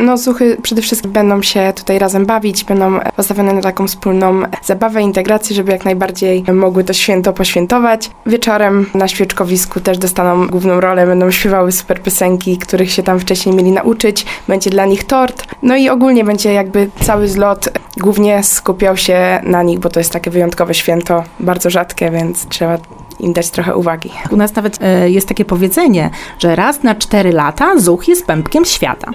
No zuchy przede wszystkim będą się tutaj razem bawić, będą postawione na taką wspólną zabawę, integrację, żeby jak najbardziej mogły to święto poświętować. Wieczorem na świeczkowisku też dostaną główną rolę, będą śpiewały super piosenki, których się tam wcześniej mieli nauczyć. Będzie dla nich tort. No i ogólnie będzie jakby cały zlot głównie skupiał się na nich, bo to jest takie wyjątkowe święto, bardzo rzadkie, więc trzeba im dać trochę uwagi. U nas nawet e, jest takie powiedzenie, że raz na cztery lata zuch jest pępkiem świata.